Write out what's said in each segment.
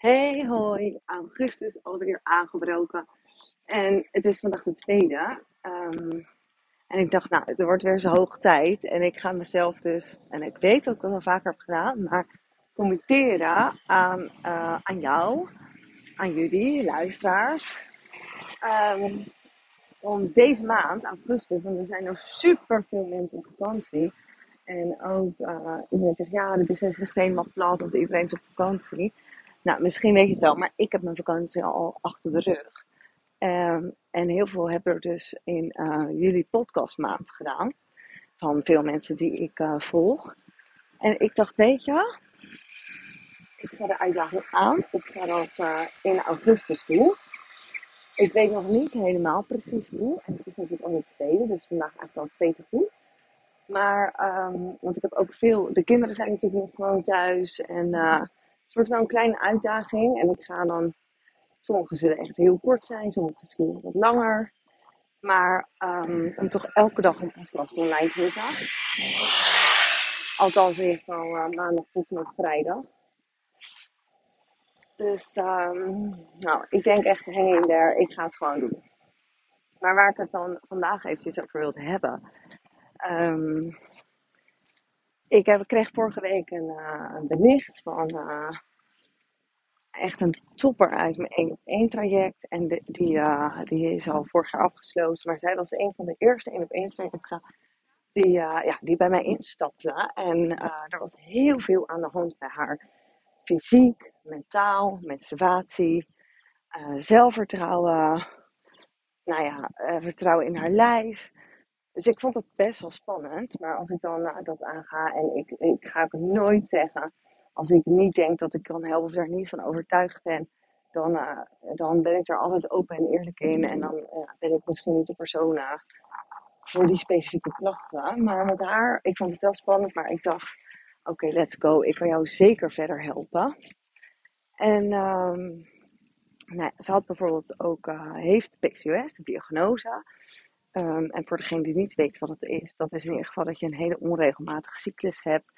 Hey, hoi. Augustus alweer aangebroken. En het is vandaag de tweede. Ehm, en ik dacht, nou, het wordt weer zo hoog tijd. En ik ga mezelf dus, en ik weet dat ik dat al vaker heb gedaan, maar committeren aan, eh, aan jou, aan jullie, luisteraars. Ehm, om deze maand, augustus, want er zijn nog super veel mensen op vakantie. En ook uh, iedereen zegt, ja, de business ligt helemaal plat, want iedereen is op vakantie. Nou, misschien weet je het wel, maar ik heb mijn vakantie al achter de rug. Ehm, en heel veel hebben er dus in uh, juli podcastmaand gedaan. Van veel mensen die ik uh, volg. En ik dacht, weet je, ik ga de uitdaging aan. Ik ga dat uh, in augustus doen. Ik weet nog niet helemaal precies hoe. En het is natuurlijk al de tweede, dus vandaag eigenlijk al twee te goed. Maar, um, want ik heb ook veel, de kinderen zijn natuurlijk nog gewoon thuis. En het wordt wel een kleine uitdaging. En ik ga dan, sommige zullen echt heel kort zijn, sommige misschien wat langer. Maar um, om toch elke dag een podcast online te zetten. Althans in ieder geval uh, maandag tot en met vrijdag. Dus um, nou, ik denk echt hang in there. Ik ga het gewoon doen. Maar waar ik het dan vandaag eventjes over wilde hebben. Um, ik heb, kreeg vorige week een, uh, een bericht van uh, echt een topper uit mijn 1 op 1 traject. En die, uh, die is al vorig jaar afgesloten. Maar zij was een van de eerste 1 op 1 trajecten die, ja, die bij mij instapte. En er was heel veel aan de hand bij haar. Fysiek, mentaal, menstruatie, zelfvertrouwen. Nou ja, vertrouwen in haar lijf. Dus ik vond het best wel spannend. Maar als ik dan uh, dat aanga en ik, ik ga het nooit zeggen. Als ik niet denk dat ik kan helpen of er niet van overtuigd ben. Dan, uh, dan ben ik er altijd open en eerlijk in. En dan uh, ben ik misschien niet de persoon voor die specifieke klachten. Maar met haar, ik vond het wel spannend. Maar ik dacht, oké, let's go. Ik kan jou zeker verder helpen. En um, nou, ze had bijvoorbeeld ook, heeft PCOS, de diagnose. Um, en voor degene die niet weet wat het is, dat is in ieder geval dat je een hele onregelmatige cyclus hebt.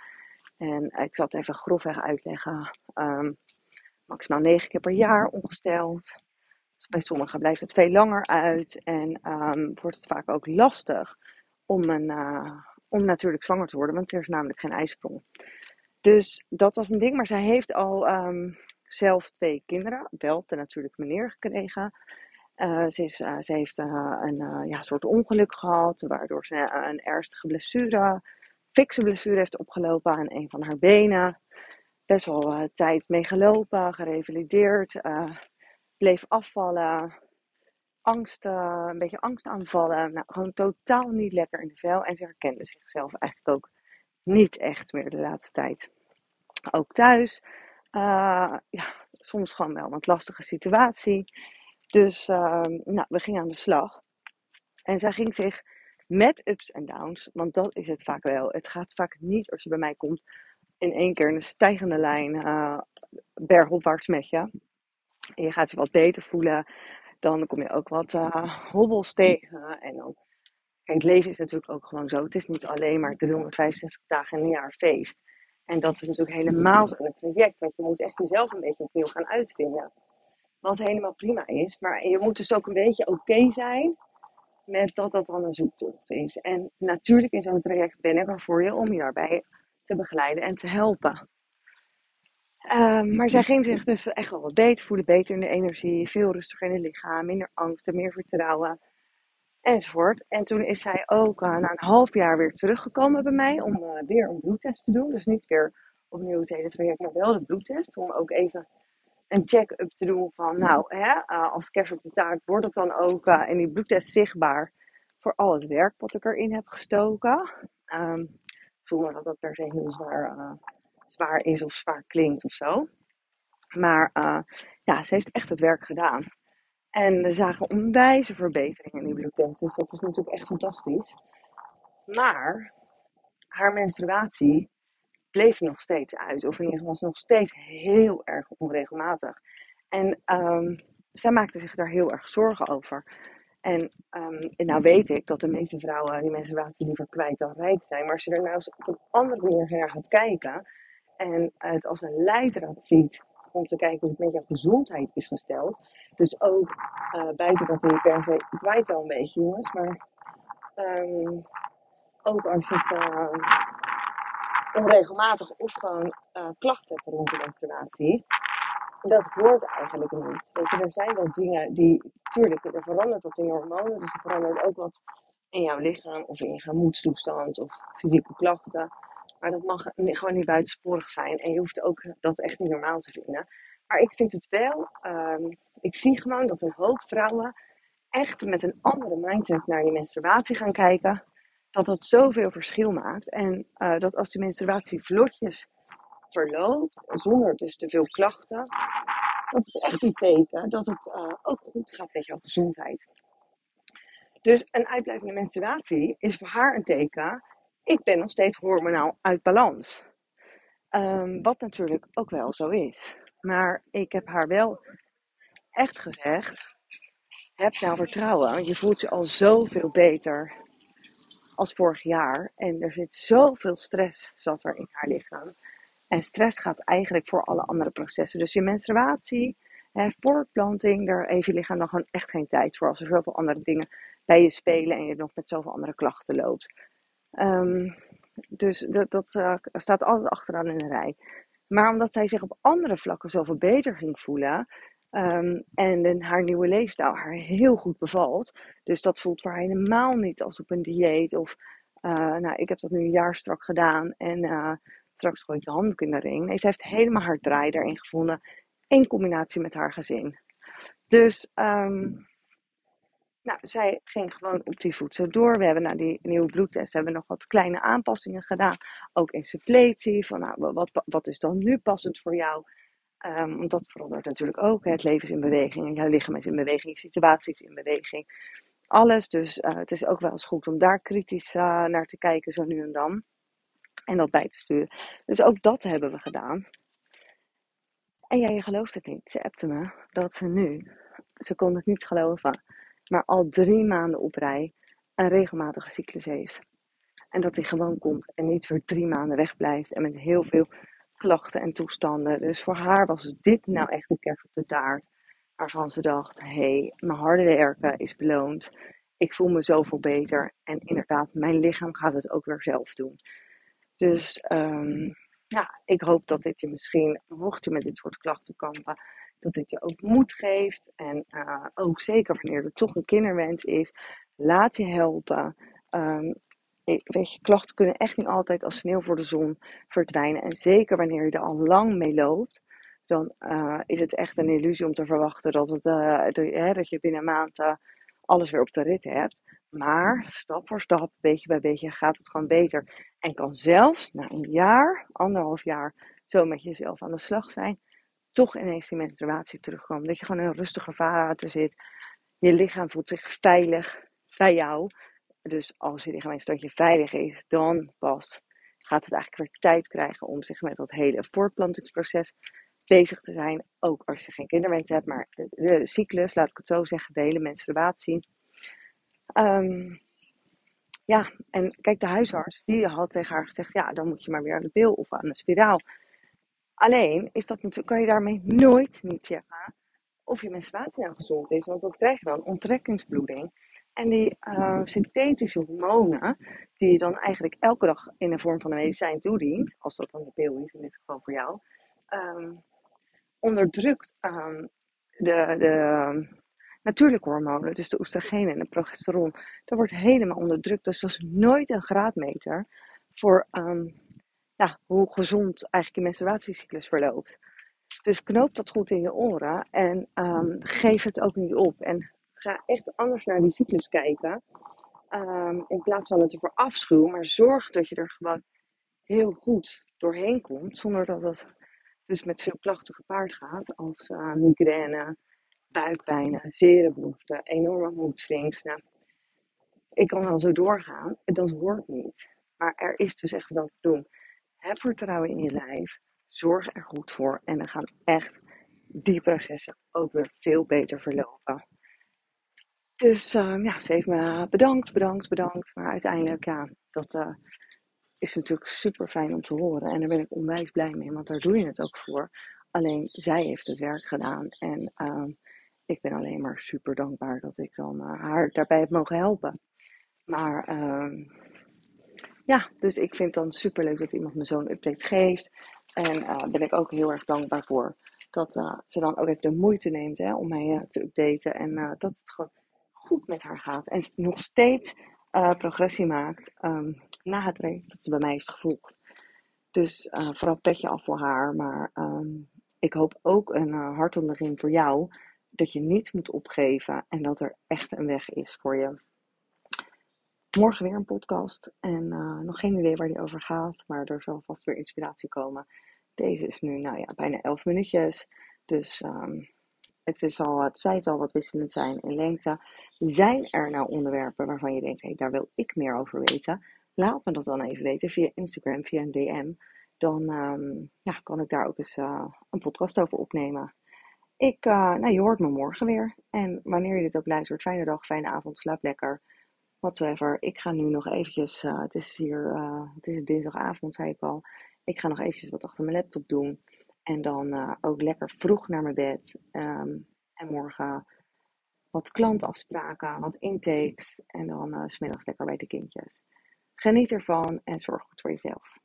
En ik zal het even grofweg uitleggen. Um, maximaal negen keer per jaar ongesteld. Dus bij sommigen blijft het veel langer uit. En um, wordt het vaak ook lastig om, een, uh, om natuurlijk zwanger te worden, want er is namelijk geen ijsprong. Dus dat was een ding. Maar zij heeft al zelf twee kinderen. Wel op de natuurlijke manier gekregen. Uh, ze, is, uh, ze, heeft een ja, soort ongeluk gehad, waardoor ze een ernstige blessure, fikse blessure heeft opgelopen aan een van haar benen. Best wel tijd mee gelopen, gerevalideerd, bleef afvallen, angst, een beetje angst aanvallen. Nou, gewoon totaal niet lekker in de vel en ze herkende zichzelf eigenlijk ook niet echt meer de laatste tijd. Ook thuis, ja, soms gewoon wel wat lastige situatie. Dus uh, nou, we gingen aan de slag. En zij ging zich met ups en downs, want dat is het vaak wel. Het gaat vaak niet als je bij mij komt in één keer een stijgende lijn uh, bergopwaarts met je. En je gaat je wat beter voelen. Dan kom je ook wat uh, hobbels tegen. En dan, kijk, het leven is natuurlijk ook gewoon zo. Het is niet alleen maar 365 dagen in een jaar feest. En dat is natuurlijk helemaal zo een traject. Want je moet echt jezelf een beetje opnieuw gaan uitvinden. Wat helemaal prima is. Maar je moet dus ook een beetje oké zijn met dat dat dan een zoektocht is. En natuurlijk in zo'n traject ben ik er voor je om je daarbij te begeleiden en te helpen. Uh, maar zij ging zich dus echt wel wat beter voelen, beter in de energie, veel rustiger in het lichaam, minder angst, meer vertrouwen enzovoort. En toen is zij ook uh, na een half jaar weer teruggekomen bij mij om uh, weer een bloedtest te doen. Dus niet weer opnieuw het hele traject, maar wel de bloedtest. Om ook even een check-up te doen van, nou, hè, uh, als kerst op de taart wordt het dan ook uh, in die bloedtest zichtbaar voor al het werk wat ik erin heb gestoken. Um, zonder dat dat per se heel zwaar, uh, zwaar is of zwaar klinkt of zo. Maar ja, ze heeft echt het werk gedaan. En we zagen onwijze verbeteringen in die bloedtest. Dus dat is natuurlijk echt fantastisch. Maar haar menstruatie bleef nog steeds uit. Of in ieder geval nog steeds heel erg onregelmatig. En um, zij maakte zich daar heel erg zorgen over. En, um, en nou weet ik dat de meeste vrouwen die menstruatie liever kwijt dan rijk zijn. Maar als je er nou eens op een andere manier naar gaat kijken. En het als een leidraad ziet om te kijken hoe het met jouw gezondheid is gesteld. Dus ook uh, buiten dat hij per se, het waait wel een beetje jongens, maar um, ook als het onregelmatig of gewoon uh, klachten rond de menstruatie, dat hoort eigenlijk niet. Weet je, er zijn wel dingen die, tuurlijk, er verandert wat in je hormonen, dus er verandert ook wat in jouw lichaam of in je gemoedstoestand of fysieke klachten. Maar dat mag gewoon niet buitensporig zijn. En je hoeft ook dat echt niet normaal te vinden. Maar ik vind het wel, um, ik zie gewoon dat een hoop vrouwen echt met een andere mindset naar die menstruatie gaan kijken. Dat dat zoveel verschil maakt. En uh, dat als die menstruatie vlotjes verloopt, zonder dus te veel klachten, dat is echt een teken dat het uh, ook goed gaat met jouw gezondheid. Dus een uitblijvende menstruatie is voor haar een teken. Ik ben nog steeds hormonaal uit balans. Um, wat natuurlijk ook wel zo is. Maar ik heb haar wel echt gezegd: heb nou vertrouwen. Je voelt je al zoveel beter als vorig jaar. En er zit zoveel stress zat er in haar lichaam. En stress gaat eigenlijk voor alle andere processen. Dus je menstruatie, hè, voortplanting, daar heeft je lichaam dan gewoon echt geen tijd voor. Als er zoveel andere dingen bij je spelen en je nog met zoveel andere klachten loopt. Um, dus dat, dat uh, staat altijd achteraan in de rij. Maar omdat zij zich op andere vlakken zoveel beter ging voelen. Um, en haar nieuwe leefstijl haar heel goed bevalt. Dus dat voelt voor haar helemaal niet als op een dieet. Of, uh, nou, ik heb dat nu een jaar strak gedaan. En uh, straks gooi ik de handdoek in de ring. Nee, ze heeft helemaal haar draai daarin gevonden. In combinatie met haar gezin. Dus um, nou, zij ging gewoon op die zo door. We hebben na die nieuwe bloedtest hebben nog wat kleine aanpassingen gedaan. Ook in suppletie. Van nou, wat, wat is dan nu passend voor jou? Um, want dat verandert natuurlijk ook. Het leven is in beweging. Jouw lichaam is in beweging. Je situatie is in beweging. Alles. Dus uh, het is ook wel eens goed om daar kritisch uh, naar te kijken, zo nu en dan. En dat bij te sturen. Dus ook dat hebben we gedaan. En jij, gelooft het niet. Ze appte me dat ze nu, ze kon het niet geloven, maar al drie maanden op rij een regelmatige cyclus heeft. En dat hij gewoon komt en niet voor drie maanden wegblijft en met heel veel klachten en toestanden. Dus voor haar was dit nou echt een kerst op de taart. Waarvan ze dacht: hey, mijn harde werken is beloond. Ik voel me zoveel beter. En inderdaad, mijn lichaam gaat het ook weer zelf doen. Dus um, ja, ik hoop dat dit je misschien, mocht je met dit soort klachten kampen, dat dit je ook moed geeft. En uh, ook zeker wanneer er toch een kinderwens is, laat je helpen. Um, klachten kunnen echt niet altijd als sneeuw voor de zon verdwijnen. En zeker wanneer je er al lang mee loopt, dan uh, is het echt een illusie om te verwachten dat, het, uh, de, dat je binnen een maand alles weer op de rit hebt. Maar stap voor stap, beetje bij beetje, gaat het gewoon beter. En kan zelfs na een jaar, anderhalf jaar, zo met jezelf aan de slag zijn. Toch ineens die menstruatie terugkomen. Dat je gewoon in een rustiger vaarwater zit. Je lichaam voelt zich veilig bij jou. Dus als je lichaam een veilig is, dan pas gaat het eigenlijk weer tijd krijgen om zich met dat hele voortplantingsproces bezig te zijn. Ook als je geen kinderwens hebt, maar de, cyclus, laat ik het zo zeggen, de hele menstruatie. Um, ja, en kijk, de huisarts, die had tegen haar gezegd, ja, dan moet je maar weer aan de pil of aan de spiraal. Alleen is dat natuurlijk, kan je daarmee nooit niet checken of je menstruatie nou gezond is. Want wat krijg je dan? Onttrekkingsbloeding. En die uh, synthetische hormonen, die je dan eigenlijk elke dag in de vorm van een medicijn toedient, als dat dan de pil is, in dit geval voor jou, um, onderdrukt um, de, de natuurlijke hormonen, dus de oestrogeen en de progesteron, dat wordt helemaal onderdrukt. Dus dat is nooit een graadmeter voor hoe gezond eigenlijk je menstruatiecyclus verloopt. Dus knoop dat goed in je oren en geef het ook niet op. En ga echt anders naar die cyclus kijken. Um, in plaats van het ervoor afschuwen, maar zorg dat je er gewoon heel goed doorheen komt. Zonder dat het dus met veel klachten gepaard gaat. Als uh, migraine, buikpijn, zere behoeften, enorme moedswings. Nou, ik kan wel zo doorgaan. Dat hoort niet. Maar er is dus echt wat te doen. Heb vertrouwen in je lijf. Zorg er goed voor. En dan gaan echt die processen ook weer veel beter verlopen. Dus uh, ja, ze heeft me bedankt, bedankt, bedankt. Maar uiteindelijk, ja, dat uh, is natuurlijk super fijn om te horen. En daar ben ik onwijs blij mee, want daar doe je het ook voor. Alleen zij heeft het werk gedaan. En ehm, ik ben alleen maar super dankbaar dat ik dan uh, haar daarbij heb mogen helpen. Maar ehm, ja, dus ik vind het dan super leuk dat iemand me zo'n update geeft. En uh, ben ik ook heel erg dankbaar voor dat ze dan ook even de moeite neemt hè, om mij te updaten. En dat het gewoon goed met haar gaat. En nog steeds progressie maakt um, na het traject dat ze bij mij heeft gevolgd. Dus vooral petje af voor haar. Maar um, ik hoop ook een uh, hart onder de voor jou. Dat je niet moet opgeven en dat er echt een weg is voor je. Morgen weer een podcast. En uh, nog geen idee waar die over gaat. Maar er zal vast weer inspiratie komen. Deze is nu nou ja, bijna 11 minuutjes. Dus um, het, is al, het zij al wat wisselend zijn in lengte. Zijn er nou onderwerpen waarvan je denkt, hé, hey, daar wil ik meer over weten? Laat me dat dan even weten via Instagram, via een DM dan um, ja, kan ik daar ook eens uh, een podcast over opnemen. Ik, uh, nou, je hoort me morgen weer. En wanneer je dit ook luistert, fijne dag, fijne avond, slaap lekker. Whatever. Ik ga nu nog eventjes, uh, het is hier, het is dinsdagavond, zei ik al. Ik ga nog eventjes wat achter mijn laptop doen. En dan ook lekker vroeg naar mijn bed. Um, en morgen wat klantafspraken, wat intakes. En dan uh, smiddags lekker bij de kindjes. Geniet ervan en zorg goed voor jezelf.